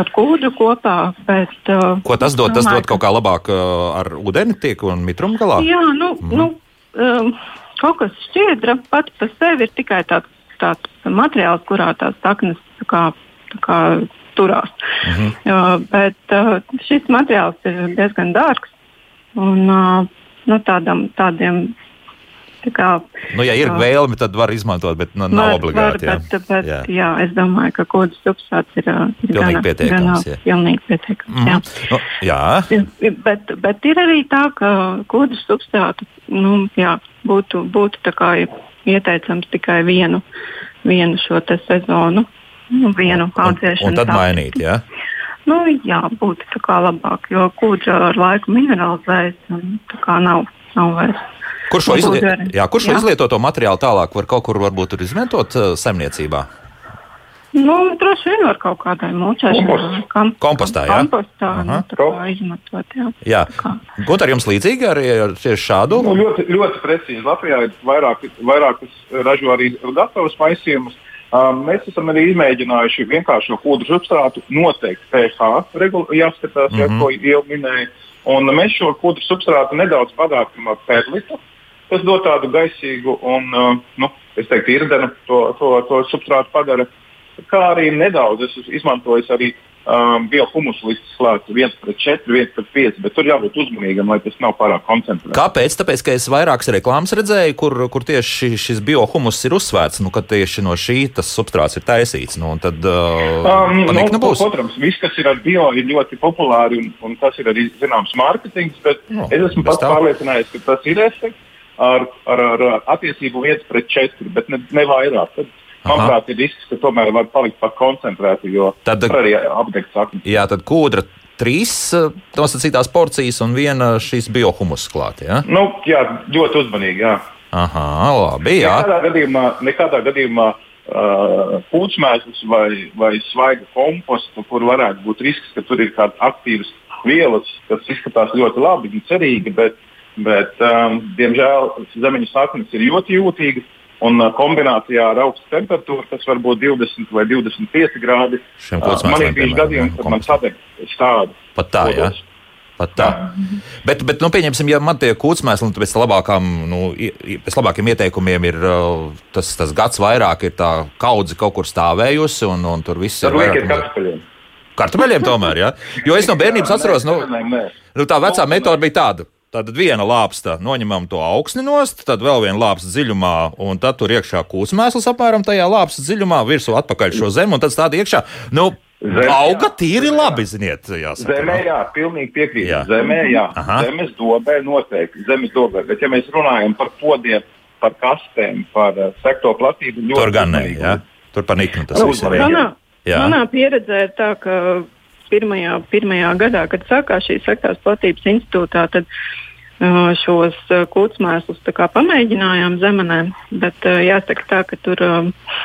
ar kūdu kopā. Bet, Ko tas dod? Tas dod kaut kā labāk ar ūdeni tiek un mitrumu galā? Jā, nu, mm. nu um, kokos šķiedra pati par sevi ir tikai tāds, tāds materiāls, kurā tās saknes tā kā, tā kā turās. -hmm. uh, bet uh, šis materiāls ir diezgan dārgs. Un, uh, nu, tādam, tādiem Tā kā, nu, ja ir uh, vēlme, tad var izmantot, bet nu, nav var, obligāti. Var, bet, bet, jā. jā, es domāju, ka kodas substrāts ir, ir pilnīgi gana, pietiekams. Gana, pilnīgi pietiekams mm. jā. Nu, jā. Bet, bet ir arī tā, ka kodas substrātu nu, jā, būtu, būtu ieteicams tikai vienu, vienu šo sezonu nu, vienu audzēšanu. Un, un tad tā. mainīt, jā? Nu, jā, būtu tā kā labāk, jo kūdra ar laiku mineralizējas un tā kā nav, nav vairs. Kurš šo, izli... jā, kur šo izlietoto materiālu tālāk var kaut kur varbūt izmantot uh, saimniecībā? Nu, droši vien var kaut kādai mūčēšanai. Kompostā, jā? Kompostā, nu, tā kā izmantot, jā. Jā. Gunter, jums līdzīgi arī ar tieši šādu? Nu, ļoti, ļoti precīzi. Latvijā ir vairāk, vairākas ražo arī gatavas maisījumus. Um, mēs esam arī izmēģinājuši vienkāršo kūdru substrātu, noteikti pH jāskatās, mm -hmm. ja, mhm. ko jau minēju. Un mēs šo kūdru substrātu nedaudz padārkam ar perlitu. Tas dod tādu gaisīgu un, uh, nu, es teiktu, irdenu to, to, to substrātu padara. Kā arī nedaudz es izmantoju arī um, biohumusu līdz klāt 1 pret 4, 1 pret 5, bet tur jābūt uzmanīgam, lai tas nav pārāk koncentrēts. Kāpēc? Tāpēc, ka es vairākas reklāmas redzēju, kur, kur tieši šis biohumus ir uzsvērts, nu, ka tieši no šī tas substrāts ir taisīts. Nu, tad, uh, um, nu, no, protams, viss, kas ir ar bio, ir ļoti populāri un, un tas ir arī zināms mārketings, bet no, es esmu pats pārliecinājies, ka tas ir efekts ar, ar, ar attiecību 1 pret 4, bet ne, ne vairāk. Tad, manuprāt, ir risks, ka tomēr var palikt par koncentrētu, jo tad arī apdegt sakni. Jā, tad kūdra trīs nosacītās porcijas un viena šīs biohumus klāt. Ja? Nu, jā, ļoti uzmanīgi. Jā. Aha, labi. Jā. Nekādā gadījumā, nekādā gadījumā uh, pūčmēsls vai, vai svaiga kompostu, kur varētu būt risks, ka tur ir kādas aktīvas vielas, kas izskatās ļoti labi un cerīgi, bet, bet um, diemžēl zemeņu saknes ir ļoti jūtīgas. Un uh, kombinācijā ar augstu temperatūru, tas var būt 20 vai 25 grādi. Man ir bijuši gadījumi, kad man sadeg stādi. Pat tā, jā. Ja? Pat tā. Jā. Bet, bet nu, pieņemsim, ja man tie kūtsmēsli nu, pēc, labākām, nu, pēc labākiem ieteikumiem ir uh, tas, tas gads vairāk, ir tā kaudze kaut kur stāvējusi un, un tur viss ir. Tur kartupeļiem. Kartupeļiem tomēr, jā. Ja? Jo es no bērnības atceros, nu, nu, tā vecā metode bija tāda. Tad viena lāpsta noņemam to augsni nost, tad vēl viena lāpsta dziļumā, un tad tur iekšā kūsmēsls apmēram tajā lāpsta dziļumā, virsū atpakaļ šo zemi, un tad stādi iekšā. Nu, Zemē, auga tīri labi, ziniet, jāsaka. Zemē, jā, pilnīgi piekrītu. Jā. Zemē, jā, Aha. zemes dobē noteikti, zemes dobē, bet ja mēs runājam par podiem, par kastēm, par uh, sekto platību, ļoti. Tur gan ne, jā, tur par niknu tas viss ir. Manā, manā pieredzē ir tā, ka pirmajā, pirmajā gadā, kad sākās šī sektās platības institūtā, tad uh, šos kūtsmēslus pamēģinājām zemenē, bet jāsaka tā, ka tur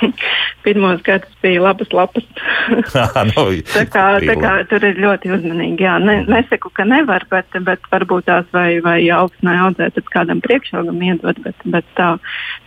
pirmos gadus bija labas lapas. no, tā kā, tā kā tur ir ļoti uzmanīgi. Jā, ne, nesaku, ka nevar, bet, bet varbūt tās vai, vai augsnē audzēt, tad kādam priekšaugam iedot, bet, bet tā,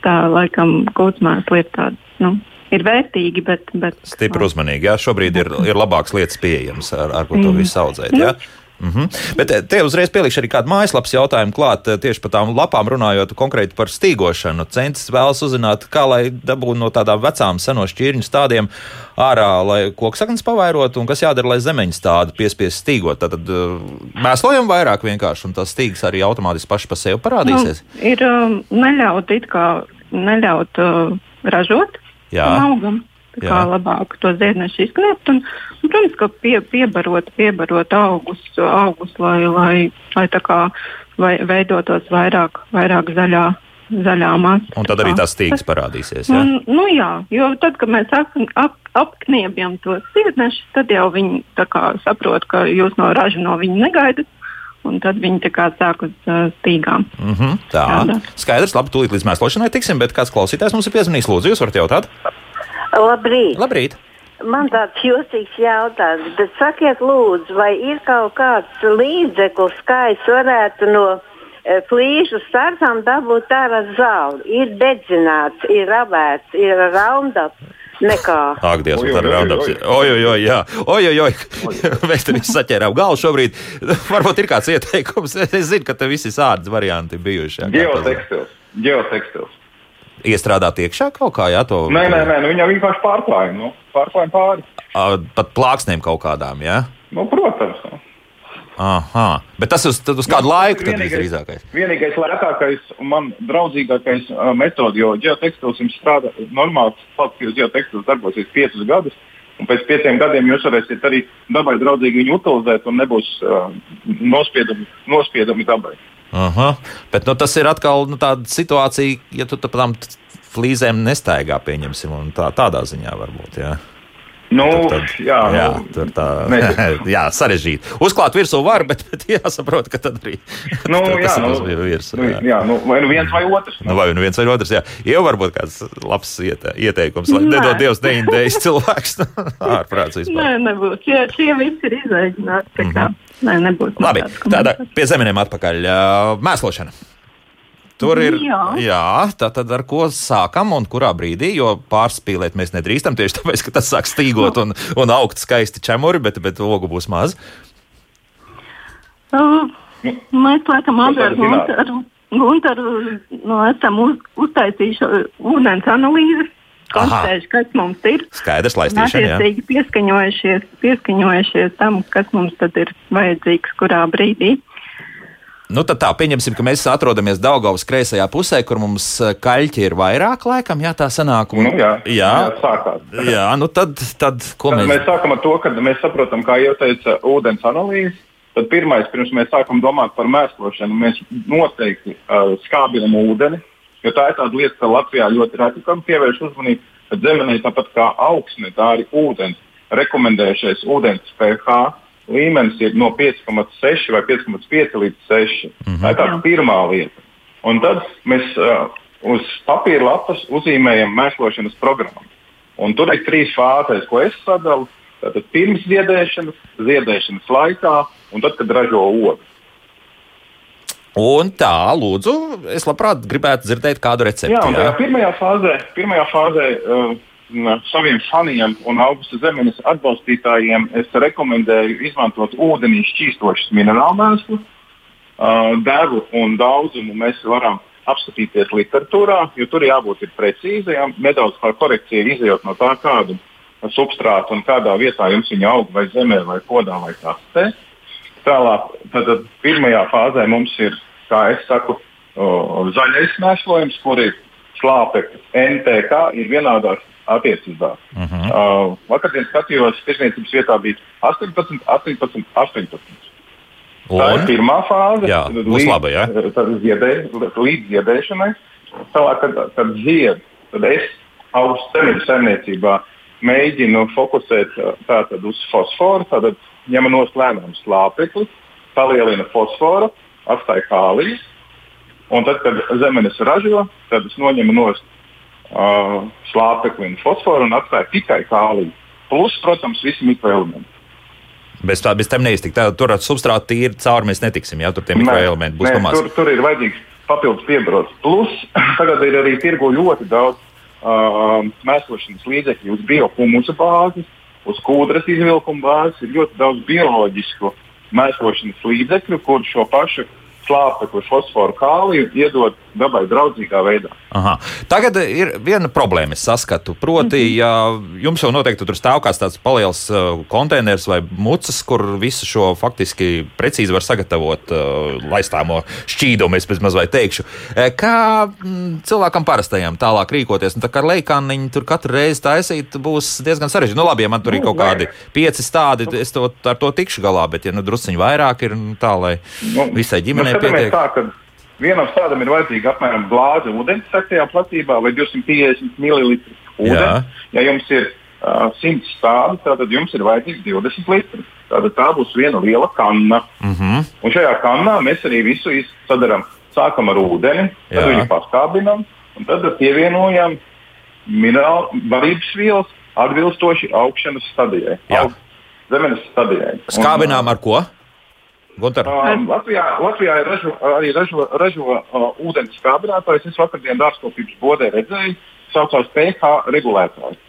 tā laikam kūtsmēsli ir tāds. Nu, ir vērtīgi, bet. bet Stipri uzmanīgi. Jā, šobrīd ir, ir labāks lietas pieejamas, ar, ar ko to mm. visu audzēt. Jā? Mm -hmm. Bet eh, te uzreiz pielikšu arī kādu mājaslapas jautājumu klāt, eh, tieši par tām lapām runājot konkrēti par stīgošanu. Centrs vēlas uzzināt, kā lai dabūtu no tādām vecām seno šķirņu stādiem ārā, lai koksaknes pavairotu, un kas jādara, lai zemeņu stādi piespiest stīgot. Tad uh, mēslojam vairāk vienkārši, un tas stīgs arī automātiski paši pa sevi parādīsies. Nu, ir um, neļaut it kā neļaut uh, ražot augam. Kā Jā. labāk to ziednešu izkniept. Un, un, protams, ka pie, piebarot, piebarot augus, augus lai, lai, lai tā kā vai, veidotos vairāk, vairāk zaļā, zaļā masa. Un tad arī tas stīgs parādīsies. Ja? Un, nu jā, jo tad, kad mēs ap, ap, apkniebjam tos ziednešus, tad jau viņi saprot, ka jūs no raža no viņa negaidat un tad viņi tā kā sāk uz uh, stīgām. Mm -hmm, tā, Tādā. skaidrs, labi, tūlīt līdz mēslošanai tiksim, bet kāds klausītājs mums ir piezvanījis, lūdzu, jūs varat jautāt? Labrīt! Labrīt. Man tāds jūtīgs jautājums, bet sakiet, lūdzu, vai ir kaut kāds līdzeklis, kā es varētu no e, flīžu startām dabūt ārā zāli? Ir dedzināts, ir rabēts, ir raundaps nekā. Ak, Dievs, tā ir raundaps. Oi, jā. Oi. Mēs te visi saķērām galvu šobrīd. Varbūt ir kāds ieteikums. Es zinu, ka te visi sādas varianti bijuši. Geotekstils. Geotekstils. Iestrādāt iekšā kaut kā, jā, to. Nē, nē, nē, nu, viņa vienkārši pārklāja, nu, pārklāja pāri. Pat plāksnēm kaut kādām, jā? Nu, protams. Nu. Aha, bet tas uz, uz kādu laiku tas ir drīzākais? Vienīgais lētākais un man draudzīgākais uh, metode, jo geotekstils jums strādā normāls, faktiski geotekstils darbosies piecus gadus. Un pēc pieciem gadiem jūs varēsiet arī dabai draudzīgi viņu utilizēt, un nebūs uh, nospiedumi, nospiedumi dabai. Aha, bet nu, tas ir atkal nu, tāda situācija, ja tu tam flīzēm nestaigā, pieņemsim, un tā, tādā ziņā varbūt. Jā. Nu, tad, tad, jā, jā, nu, tur tā jā, sarežģīti. Uzklāt virsū var, bet, bet jāsaprot, ka tad arī nu, jā, nu, ir virsū. Nu, jā. jā, nu, vai nu viens vai otrs. Nu, vai nu viens vai otrs, jā. Jau varbūt kāds labs iete, ieteikums, lai nedod Dievs neindējis cilvēks ārprāts vispār. Nē, nebūs. Jā, šie visi ir kā, mm -hmm. nē, nebūs. Labi, tādā pie zemenēm atpakaļ. Mēslošana. Tur ir jā. jā, tā tad ar ko sākam un kurā brīdī, jo pārspīlēt mēs nedrīkstam tieši tāpēc, ka tas sāk stīgot un, un augt skaisti čemuri, bet, bet logu būs maz. Uh, mēs laikam abi ar Gunteru, Gunteru nu, esam uz, uztaisījuši ūdens analīzi. konstatējuši, kas mums ir. Skaidrs, laistīšana. Attiecīgi pieskaņojušies, pieskaņojušies tam, kas mums tad ir vajadzīgs, kurā brīdī. Nu, tad tā, pieņemsim, ka mēs atrodamies Daugavas kreisajā pusē, kur mums eh, kaļķi ir vairāk, laikam, jā, tā sanāk. Un, nu, jā, jā, jā, sākās. Jā, nu tad, tad ko tad mēs? Mēs sākam ar to, ka mēs saprotam, kā jau teica, ūdens analīze. Tad pirmais, pirms mēs sākam domāt par mēslošanu, mēs noteikti uh, skābinam ūdeni, jo tā ir tāda lieta, ka Latvijā ļoti reti kam pievērš uzmanību, zemenē tāpat kā augsne, tā arī ūdens. Rekomendējušies ūdens pH līmenis ir no 5,6 vai 5,5 līdz 6. Mm -hmm. Tā ir tā pirmā lieta. Un tad mēs uh, uz papīra lapas uzzīmējam mēslošanas programmu. Un tur ir trīs fāzes, ko es sadalu. Tātad pirms ziedēšanas, ziedēšanas laikā un tad, kad ražo ogas. Un tā, lūdzu, es labprāt gribētu dzirdēt kādu recepti. Jā, tajā pirmajā fāzē, pirmajā fāzē uh, saviem faniem un augstas zemes atbalstītājiem es rekomendēju izmantot ūdenī šķīstošas minerālu mēslu. Devu un daudzumu mēs varam apskatīties literatūrā, jo tur jābūt precīzajam, nedaudz par korekciju izjūt no tā, kādu substrātu un kādā vietā jums viņa aug, vai zemē, vai podā, vai kastē. Tālāk, tad, tad pirmajā fāzē mums ir, kā es saku, zaļais mēslojums, kur ir slāpekļi. NTK ir vienādās attiecībās. Uh -huh. uh, vakardien skatījos, tirsniecības vietā bija 18, 18, 18. Un? Tā ir pirmā fāze. Jā, tad līdz, laba, ja? ziedē, līdz ziedēšanai. Tālāk, kad, kad zied, tad es augstu zemeļu saimniecībā mēģinu fokusēt tātad uz fosforu. Tātad ņem no slēnām slāpekli, palielina fosforu, atstāja kālijas. Un tad, kad zemenes ražo, tad es noņemu no uh, slāpekli un fosforu un atstāja tikai kāliju. Plus, protams, visi mikroelementi. Bez, tā, bez tam neiztikt. Tā, tur ar substrātu tīri cauri mēs netiksim. Jā, tur tie mikroelementi būs pamats. Tur, tur ir vajadzīgs papildus piebrauc. Plus, tagad ir arī tirgu ļoti daudz uh, mēslošanas līdzekļu uz biohumusa bāzes, uz kūdras izvilkuma bāzes. Ir ļoti daudz bioloģisku mēslošanas līdzekļu, kur šo pašu slāpekli, fosforu, kāliju iedod dabai draudzīgā veidā. Aha. Tagad ir viena problēma, es saskatu. Proti, mm -hmm. ja jums jau noteikti tur stāv kāds tāds paliels uh, konteiners vai mucas, kur visu šo faktiski precīzi var sagatavot uh, laistāmo šķīdumu, es pēc mazliet teikšu. E, kā m, cilvēkam parastajam tālāk rīkoties? Nu, tā kā leikāniņi tur katru reizi taisīt būs diezgan sarežģīti. Nu, labi, ja man tur ir nu, kaut kādi pieci stādi, es to, ar to tikšu galā, bet ja nu drusciņi vairāk ir nu, tā, lai nu, visai ģimenei nu, pietiek. Tā, Vienam stādam ir vajadzīga apmēram glāze ūdens sektajā platībā vai 250 ml ūdens. Ja jums ir uh, 100 stādi, tad jums ir vajadzīgs 20 litri. Tātad tā būs viena liela kanna. Mm -hmm. Un šajā kannā mēs arī visu sadarām. Sākam ar ūdeni, tad Jā. viņu paskābinam un tad pievienojam minerālu barības vielas atbilstoši augšanas stadijai. Aug, zemes stadijai. Skābinām un, ar ko? Gunter. Um, Latvijā, Latvijā ir ražo, arī ražo, ražo uh, ūdens skābinātājs. Es vakardien dārzkopības bodē redzēju, saucās pH regulētājs.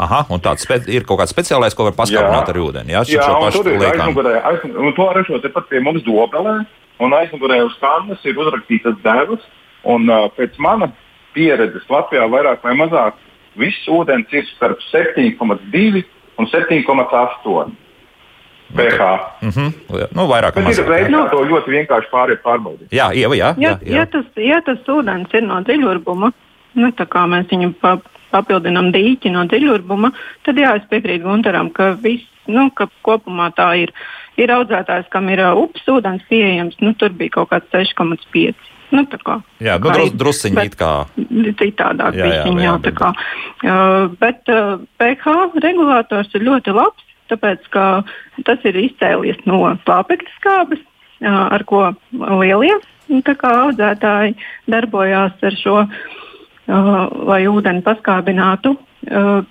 Aha, un tāds ir kaut kāds speciālais, ko var paskatīt ar ūdeni. Jā, jā tur ir aizmugurē, aizmugurē, to ražo tepat pie mums dobelē, un aizmugurē uz kannas ir uzrakstītas devas, un uh, pēc mana pieredzes Latvijā vairāk vai mazāk viss ūdens ir starp 7,2 un 7,8 pH. Mm -hmm. nu, vairāk. Bet ir veids, kā to ļoti vienkārši pāriet pārbaudīt. Jā, Ieva, jā. jā, jā. Ja, tas, ja tas ūdens ir no dziļurbuma, nu, tā kā mēs viņu pa, papildinām dīķi no dziļurbuma, tad jā, es piekrītu Gunteram, ka viss, nu, ka kopumā tā ir. Ir audzētājs, kam ir uh, upes ūdens pieejams, nu, tur bija kaut kāds 6,5. Nu, kā, jā, nu, drus, drusciņi it kā. Citādāk, jā, jā, jā, jā, tā kā. Uh, bet uh, pH regulators ir ļoti labs tāpēc ka tas ir izcēlies no slāpekļa skābes, ar ko lielie audzētāji darbojās ar šo, lai ūdeni paskābinātu.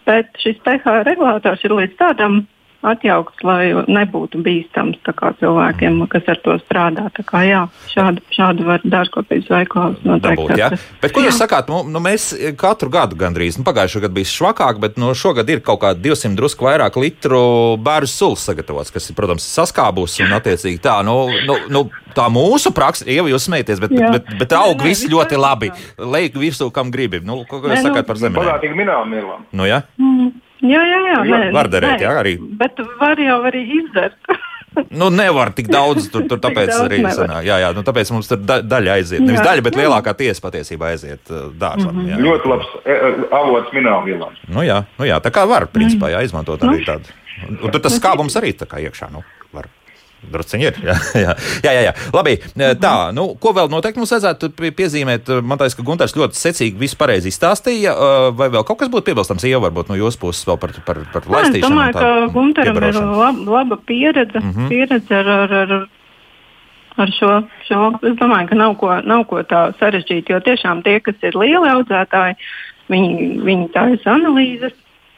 Bet šis pH regulators ir līdz tādam atjaukts, lai nebūtu bīstams cilvēkiem, kas ar to strādā. Tā kā, jā, šādu, šādu var dārzkopības veikalos noteikti. Dabūt, ja? Bet, ko jūs sakāt? Nu, nu, mēs katru gadu gandrīz, nu, pagājušajā gadā bija švakāk, bet nu, šogad ir kaut kādi 200 drusku vairāk litru bērnu sulas sagatavots, kas ir, protams, saskābus un attiecīgi tā. Nu, nu, nu, tā mūsu praksa, jau jūs smējaties, bet, bet, bet, bet aug viss ļoti labi. Lejk virsū, kam gribi. Nu, ko jūs sakāt par zemē? Pagātīgi minām, Mirlam. Nu, ja? mm. Jā, jā, jā. Nē, var darīt, nē, jā, arī. Bet var jau arī izdarīt. nu, nevar tik daudz, tur, tur tāpēc daudz arī sanāk. Jā, jā, nu, tāpēc mums tur da, daļa aiziet. Nevis daļa, bet lielākā tiesa patiesībā aiziet uh, dārzam. Mm -hmm. Ļoti labs e, e, avots minerālvielām. Nu jā, nu jā, tā kā var, principā, jā, izmantot arī nu. tādu. Un tur tas skābums arī tā kā iekšā, nu, var. Drusciņi ir. Jā, jā, jā, jā, jā. Labi, tā, nu, ko vēl noteikti mums vajadzētu piezīmēt? Man liekas, ka Gunārs ļoti secīgi visu pareizi izstāstīja. Vai vēl kaut kas būtu piebilstams, ja varbūt no jūsu puses vēl par, par, par laistīšanu? Es domāju, ka Gunāram ir laba, laba pieredze, mm -hmm. pieredze ar, ar, ar, ar šo, šo. Es domāju, ka nav ko, nav ko tā sarežģīt, jo tiešām tie, kas ir lieli audzētāji, viņi, viņi taisa analīzes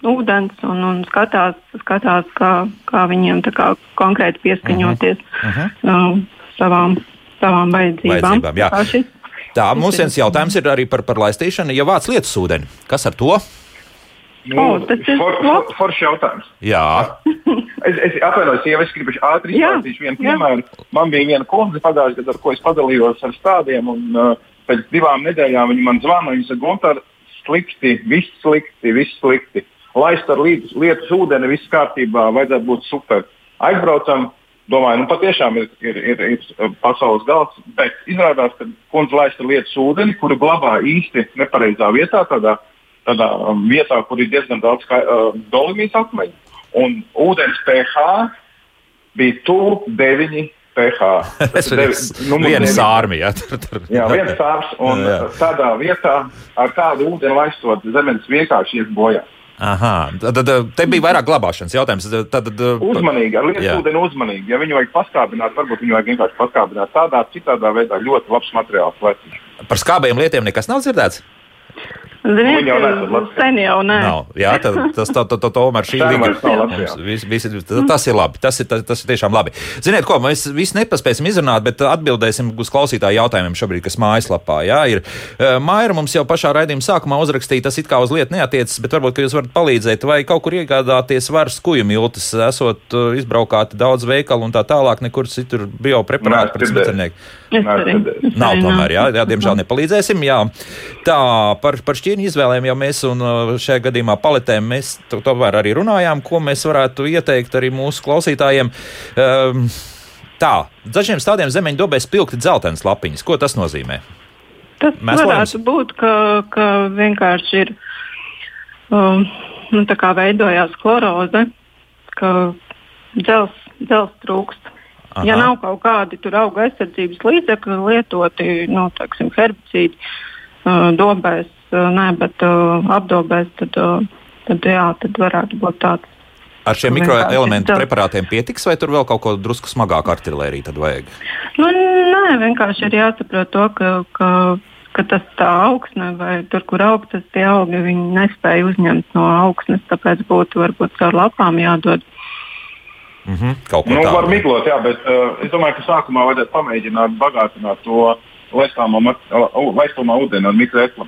ūdens un, un skatās, skatās kā, kā viņiem kā konkrēti pieskaņoties uh -huh. Uh savām, savām vajadzībām. vajadzībām šis, Tā, mums viens jautājums ir arī par, par laistīšanu. Ja vāc lietas ūdeni, kas ar to? Nu, oh, tas ir for, for, foršs jautājums. Jā. es, es atvainojos, ja es gribu ātri izstāstīt vienu piemēru. Man bija viena kundze pagājušajā gadā, ar ko es padalījos ar stādiem, un uh, pēc divām nedēļām viņa man zvana. Viņa saka, Gunter, slikti, viss slikti, viss slikti laist ar lietus, lietus ūdeni, viss kārtībā, vajadzētu būt super. Aizbraucam, domāju, nu patiešām ir, ir, ir, ir pasaules galds, bet izrādās, ka kundze laist ar lietus ūdeni, kuru glabā īsti nepareizā vietā, tādā, tādā um, vietā, kur ir diezgan daudz uh, dolomītu akmeņu. Un ūdens pH bija tuvu 9 pH. Tas ir viens sārmi, jā. Tur, tur. jā, viens sārs. Un jā. tādā vietā ar kādu ūdeni laistot zemes vienkārši ies bojā. Aha, tad, tad te bija vairāk glabāšanas jautājums. Tad, tad, uzmanīgi, ar lietu ūdeni uzmanīgi. Ja viņu vajag paskābināt, varbūt viņu vajag vienkārši paskābināt tādā, citādā veidā. Ļoti labs materiāls. Par skābējiem lietiem nekas nav dzirdēts? Ziniet, jau sen jau nē. Nav. Jā, tad, tas tā, tā, tā, tomēr šī līnija. Tas ir labi. Tas ir, tas, tas ir tiešām labi. Ziniet, ko mēs visi nepaspēsim izrunāt, bet atbildēsim uz klausītāju jautājumiem šobrīd, kas mājaslapā. Jā, ir. E, Maira mums jau pašā raidījuma sākumā uzrakstīja, tas it kā uz lietu neatiecas, bet varbūt jūs varat palīdzēt, vai kaut kur iegādāties var skuju miltus, esot e, izbraukāti daudz veikalu un tā tālāk, nekur citur biopreparāti pret smecernieku. Nav tomēr, jā, jā diemžēl nepalīdzēsim. Jā. Tā par, par šķirņu izvēlēm jau mēs un uh, šajā gadījumā paletēm mēs tomēr arī runājām, ko mēs varētu ieteikt arī mūsu klausītājiem. Um, tā, dažiem stādiem zemeņu dobēs pilkti dzeltenas lapiņas. Ko tas nozīmē? Tas mēs varētu lēms? būt, ka, ka vienkārši ir um, nu, veidojās kloroze, ka dzels, dzels trūkst. Aha. Ja nav kaut kādi tur auga aizsardzības līdzekļi lietoti, nu, teiksim, herbicīdi uh, dobēs, uh, nē, bet uh, apdobēs, tad, uh, tad, jā, tad varētu būt tāds. Ar šiem mikroelementu preparātiem pietiks, vai tur vēl kaut ko drusku smagāku artēriju tad vajag? Nu, nē, vienkārši ir jāsaprot to, ka, ka, ka tas tā augsne, vai tur, kur aug, tas tie augi, viņi nespēja uzņemt no augsnes, tāpēc būtu varbūt caur lapām jādod. Mm -hmm, kaut ko nu, tādu. Var miglot, jā, bet uh, es domāju, ka sākumā vajadzētu pamēģināt bagātināt to laistāmā ūdeni ar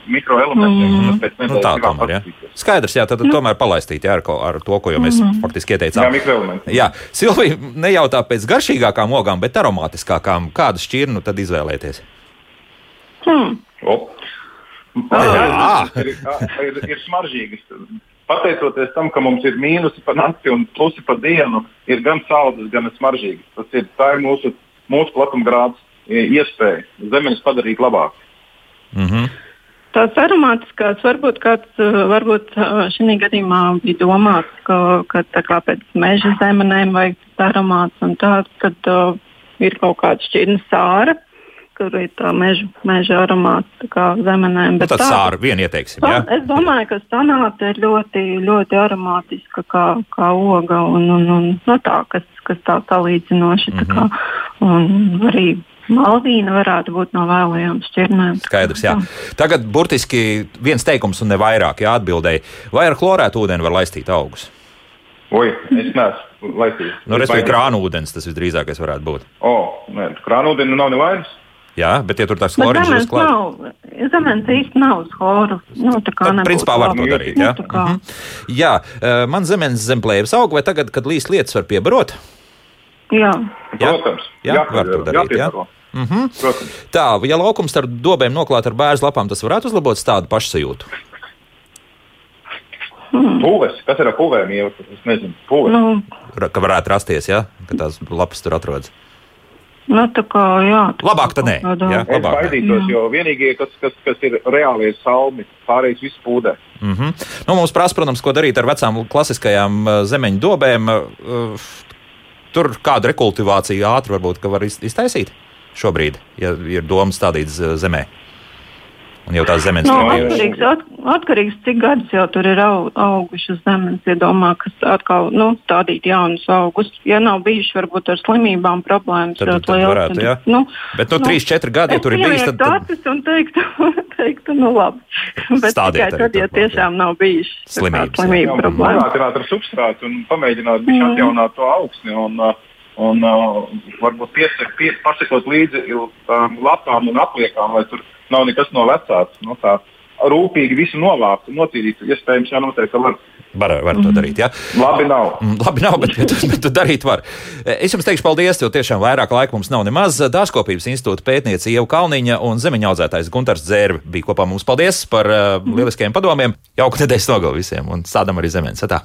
mikroelementiem. Mm. Nu, tā tomēr, jā. Skaidrs, jā, tad nu. tomēr palaistīt jā, ar, ar to, ko jau mēs mm. faktiski ieteicām. Jā, mikroelementi. Jā, Silvija nejautā pēc garšīgākām ogām, bet aromātiskākām. Kādu šķirnu tad izvēlēties? Hmm. Oh. Jā, ir, ir, ir smaržīgas pateicoties tam, ka mums ir mīnusi pa nakti un plusi pa dienu, ir gan saldas, gan smaržīgas. Tas ir, ir mūsu, mūsu platumgrāds iespēja zemes padarīt labāk. Mm -hmm. Tās aromātiskās varbūt kāds varbūt šī gadījumā bija domāts, ka, ka tā kā pēc meža zemenēm vajag aromāts un tāds, tad uh, ir kaut kāda šķirnes sāra kur ir tā meža, meža aromāts zemenēm. Nu, tad tā, sāra vien ieteiksim. Ja? Es domāju, ka sanāta ir ļoti, ļoti aromātiska kā, kā oga un, un, un no tā, kas, kas tā salīdzinoši. Mm -hmm. tā kā, un arī Malvīna varētu būt no vēlējām šķirnēm. Skaidrs, jā. Tagad burtiski viens teikums un ne vairāk jāatbildēja. Vai ar chlorētu ūdeni var laistīt augus? Oi, es neesmu laistīt. Nu, Respektīvi, krānūdens tas visdrīzākais varētu būt. O, nē, krānūdens nav nevainas. Jā, bet, ja tur tāds kloriņš ir klāts, zemens īsti nav uz horu. Nu, tā kā Tad, principā var to darīt, jā? Nu, mhm. jā, eh, man zemens zem plēves aug, vai tagad, kad līs lietas var piebarot? Jā. jā. Protams. Jā, jā var to darīt, jā. Mm -hmm. Protams. Tā, ja laukums ar dobēm noklāt ar bērnu lapām, tas varētu uzlabot tādu pašsajūtu. Hmm. Pūves, kas ir ar pūvēm? Jau, es nezinu, pūves. Nu, ka varētu rasties, ja ka tās lapas tur atrodas. Nu, tā kā, jā, tā labāk tā nē. Jā, es baidītos, jo vienīgie, kas, kas, kas ir reālie salmi, pārējais viss pūdē. Mm -hmm. nu, mums prasa, protams, ko darīt ar vecām klasiskajām uh, zemeņu dobēm. Uh, tur kādu rekultivāciju ātri varbūt var iztaisīt šobrīd, ja ir domas stādītas uh, zemē. Un jau tās zemes no, atkarīgs, at, atkarīgs, cik gadus jau tur ir au, augušas zemes. Iedomā, kas atkal nu, stādīt jaunus augus. Ja nav bijuši varbūt ar slimībām problēmas, tad, tad, tad varētu, tad, jā. Nu, Bet nu, nu, 3-4 gadi, ja tur ir bijis, tad. Tādas un teiktu, teiktu, nu labi. Bet tikai tad, ja tiešām nav bijis slimības. Slimība problēma. Varētu ar substrātu un pamēģināt mm. atjaunāt to augsni. Un, uh, un uh, varbūt piesakot pie, līdzi um, lapām un apliekām, lai tur nav nekas no vecāks. No tā, rūpīgi visu novākt un notīrīt. Iespējams, jā, noteikti var. Var, var to darīt. Ja? Labi, nav. Mm, labi, nav, bet, bet, bet to darīt var. Es jums teikšu paldies, jo tiešām vairāk laika mums nav nemaz. Dārzkopības institūta pētniece Ieva Kalniņa un zemeņa audzētājs Gunārs Dzērvi bija kopā mums. Paldies par uh, lieliskiem padomiem. Jauku nedēļas nogalu visiem un sādam arī zemes. Tā.